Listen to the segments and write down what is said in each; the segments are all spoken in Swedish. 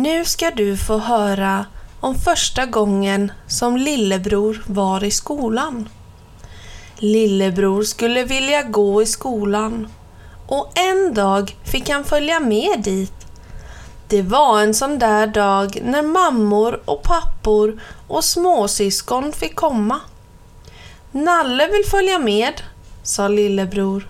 Nu ska du få höra om första gången som lillebror var i skolan. Lillebror skulle vilja gå i skolan och en dag fick han följa med dit. Det var en sån där dag när mammor och pappor och småsyskon fick komma. Nalle vill följa med, sa lillebror.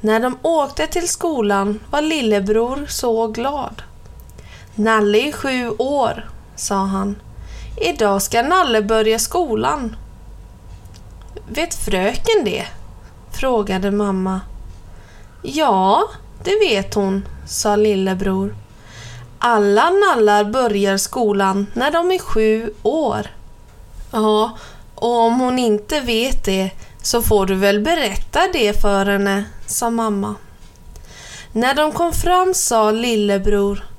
När de åkte till skolan var lillebror så glad. Nalle är sju år, sa han. Idag ska Nalle börja skolan. Vet fröken det? frågade mamma. Ja, det vet hon, sa lillebror. Alla nallar börjar skolan när de är sju år. Ja, och om hon inte vet det så får du väl berätta det för henne, sa mamma. När de kom fram sa lillebror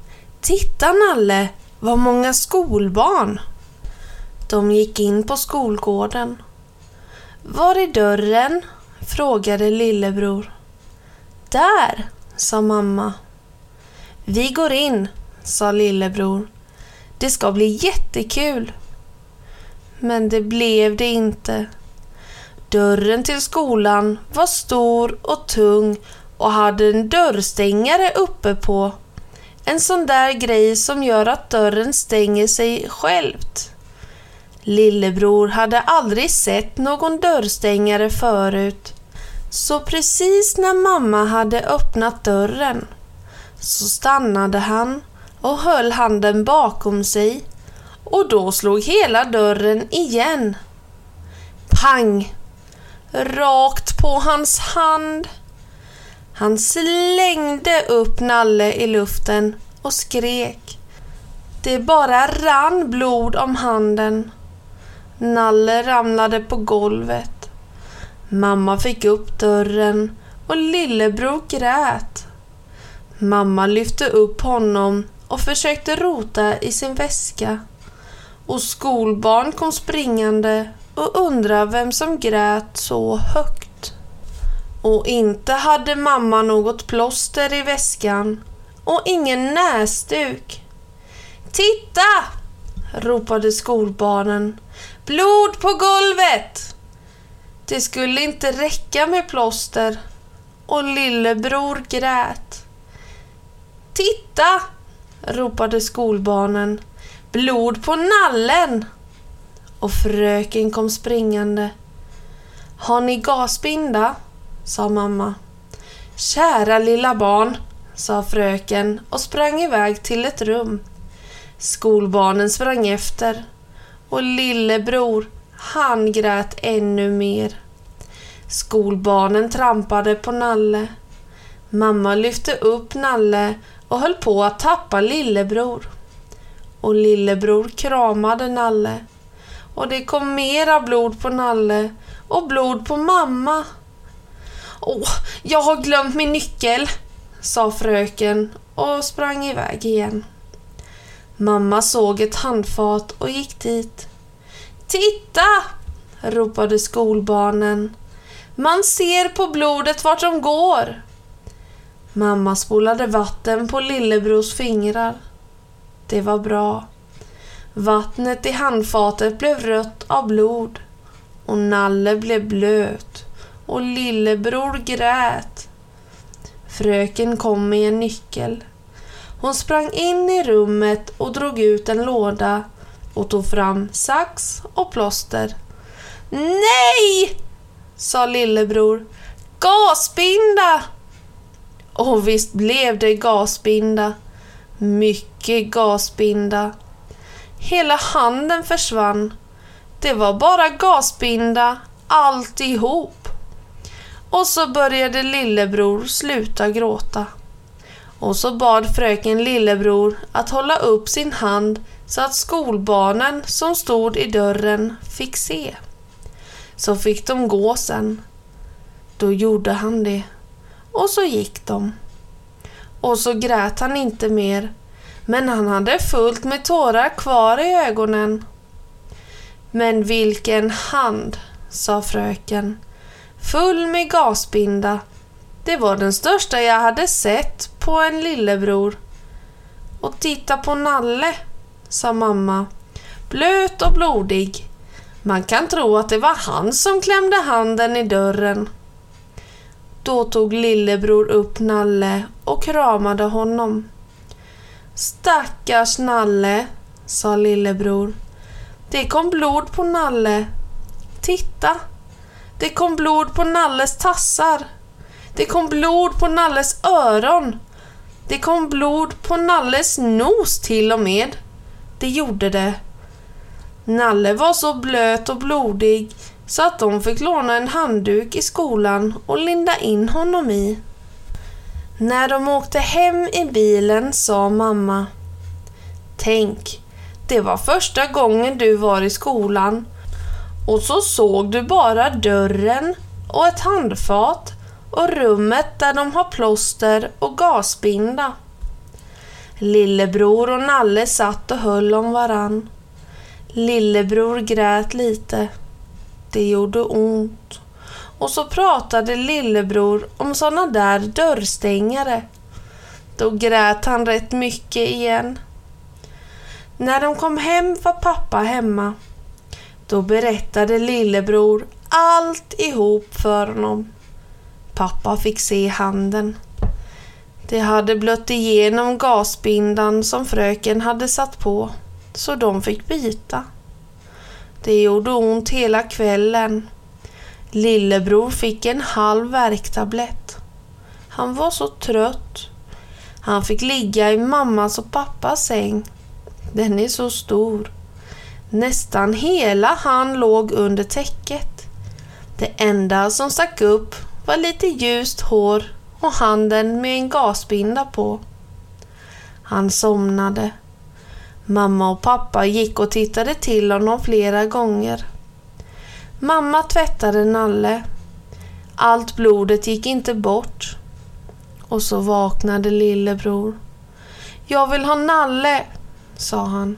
Titta Nalle, vad många skolbarn! De gick in på skolgården. Var är dörren? frågade lillebror. Där, sa mamma. Vi går in, sa lillebror. Det ska bli jättekul. Men det blev det inte. Dörren till skolan var stor och tung och hade en dörrstängare uppe på. En sån där grej som gör att dörren stänger sig självt. Lillebror hade aldrig sett någon dörrstängare förut. Så precis när mamma hade öppnat dörren så stannade han och höll handen bakom sig och då slog hela dörren igen. Pang! Rakt på hans hand. Han slängde upp Nalle i luften och skrek. Det bara rann blod om handen. Nalle ramlade på golvet. Mamma fick upp dörren och lillebror grät. Mamma lyfte upp honom och försökte rota i sin väska. Och skolbarn kom springande och undrade vem som grät så högt. Och inte hade mamma något plåster i väskan och ingen näsduk. Titta! ropade skolbarnen. Blod på golvet! Det skulle inte räcka med plåster och lillebror grät. Titta! ropade skolbarnen. Blod på nallen! Och fröken kom springande. Har ni gasbinda? Sa mamma. Kära lilla barn, sa fröken och sprang iväg till ett rum. Skolbarnen sprang efter och lillebror, han grät ännu mer. Skolbarnen trampade på Nalle. Mamma lyfte upp Nalle och höll på att tappa lillebror. Och lillebror kramade Nalle. Och det kom mera blod på Nalle och blod på mamma. Åh, jag har glömt min nyckel, sa fröken och sprang iväg igen. Mamma såg ett handfat och gick dit. Titta! ropade skolbarnen. Man ser på blodet vart de går. Mamma spolade vatten på lillebrors fingrar. Det var bra. Vattnet i handfatet blev rött av blod och Nalle blev blöt och lillebror grät. Fröken kom med en nyckel. Hon sprang in i rummet och drog ut en låda och tog fram sax och plåster. Nej! sa lillebror. Gasbinda! Och visst blev det gasbinda. Mycket gasbinda. Hela handen försvann. Det var bara gasbinda alltihop. Och så började lillebror sluta gråta. Och så bad fröken Lillebror att hålla upp sin hand så att skolbarnen som stod i dörren fick se. Så fick de gå sen. Då gjorde han det. Och så gick de. Och så grät han inte mer, men han hade fullt med tårar kvar i ögonen. Men vilken hand, sa fröken, full med gasbinda. Det var den största jag hade sett på en lillebror. Och titta på Nalle, sa mamma. Blöt och blodig. Man kan tro att det var han som klämde handen i dörren. Då tog lillebror upp Nalle och kramade honom. Stackars Nalle, sa lillebror. Det kom blod på Nalle. Titta! Det kom blod på Nalles tassar. Det kom blod på Nalles öron. Det kom blod på Nalles nos till och med. Det gjorde det. Nalle var så blöt och blodig så att de fick låna en handduk i skolan och linda in honom i. När de åkte hem i bilen sa mamma Tänk, det var första gången du var i skolan och så såg du bara dörren och ett handfat och rummet där de har plåster och gasbinda. Lillebror och Nalle satt och höll om varann. Lillebror grät lite. Det gjorde ont. Och så pratade lillebror om såna där dörrstängare. Då grät han rätt mycket igen. När de kom hem var pappa hemma. Då berättade lillebror allt ihop för honom. Pappa fick se handen. Det hade blött igenom gasbindan som fröken hade satt på, så de fick byta. Det gjorde ont hela kvällen. Lillebror fick en halv värktablett. Han var så trött. Han fick ligga i mammas och pappas säng. Den är så stor. Nästan hela han låg under täcket. Det enda som stack upp var lite ljust hår och handen med en gasbinda på. Han somnade. Mamma och pappa gick och tittade till honom flera gånger. Mamma tvättade Nalle. Allt blodet gick inte bort. Och så vaknade lillebror. Jag vill ha Nalle, sa han.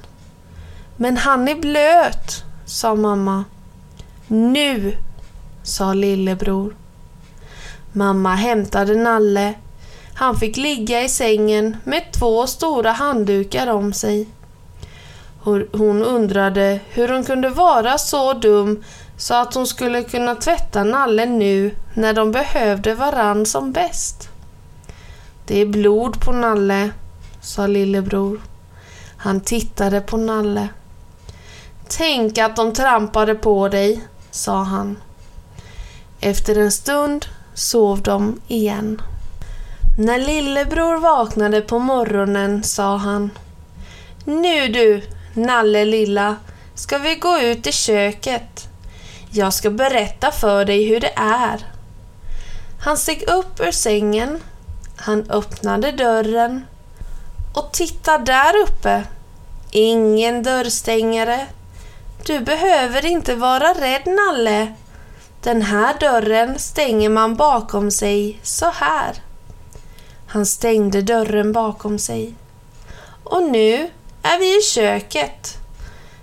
Men han är blöt, sa mamma. Nu, sa lillebror. Mamma hämtade Nalle. Han fick ligga i sängen med två stora handdukar om sig. Hon undrade hur hon kunde vara så dum så att hon skulle kunna tvätta Nalle nu när de behövde varann som bäst. Det är blod på Nalle, sa lillebror. Han tittade på Nalle. Tänk att de trampade på dig, sa han. Efter en stund sov de igen. När lillebror vaknade på morgonen sa han Nu du, Nalle lilla, ska vi gå ut i köket. Jag ska berätta för dig hur det är. Han steg upp ur sängen. Han öppnade dörren. Och titta där uppe. Ingen dörrstängare. Du behöver inte vara rädd, Nalle. Den här dörren stänger man bakom sig så här. Han stängde dörren bakom sig. Och nu är vi i köket.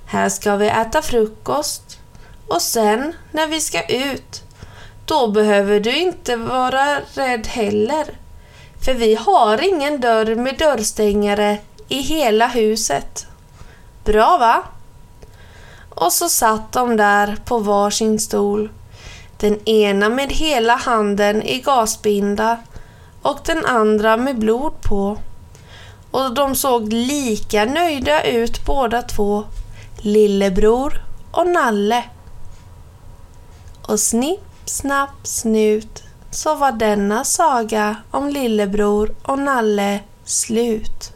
Här ska vi äta frukost och sen när vi ska ut, då behöver du inte vara rädd heller. För vi har ingen dörr med dörrstängare i hela huset. Bra va? Och så satt de där på varsin stol. Den ena med hela handen i gasbinda och den andra med blod på. Och de såg lika nöjda ut båda två, lillebror och Nalle. Och snipp, snapp, snut så var denna saga om lillebror och Nalle slut.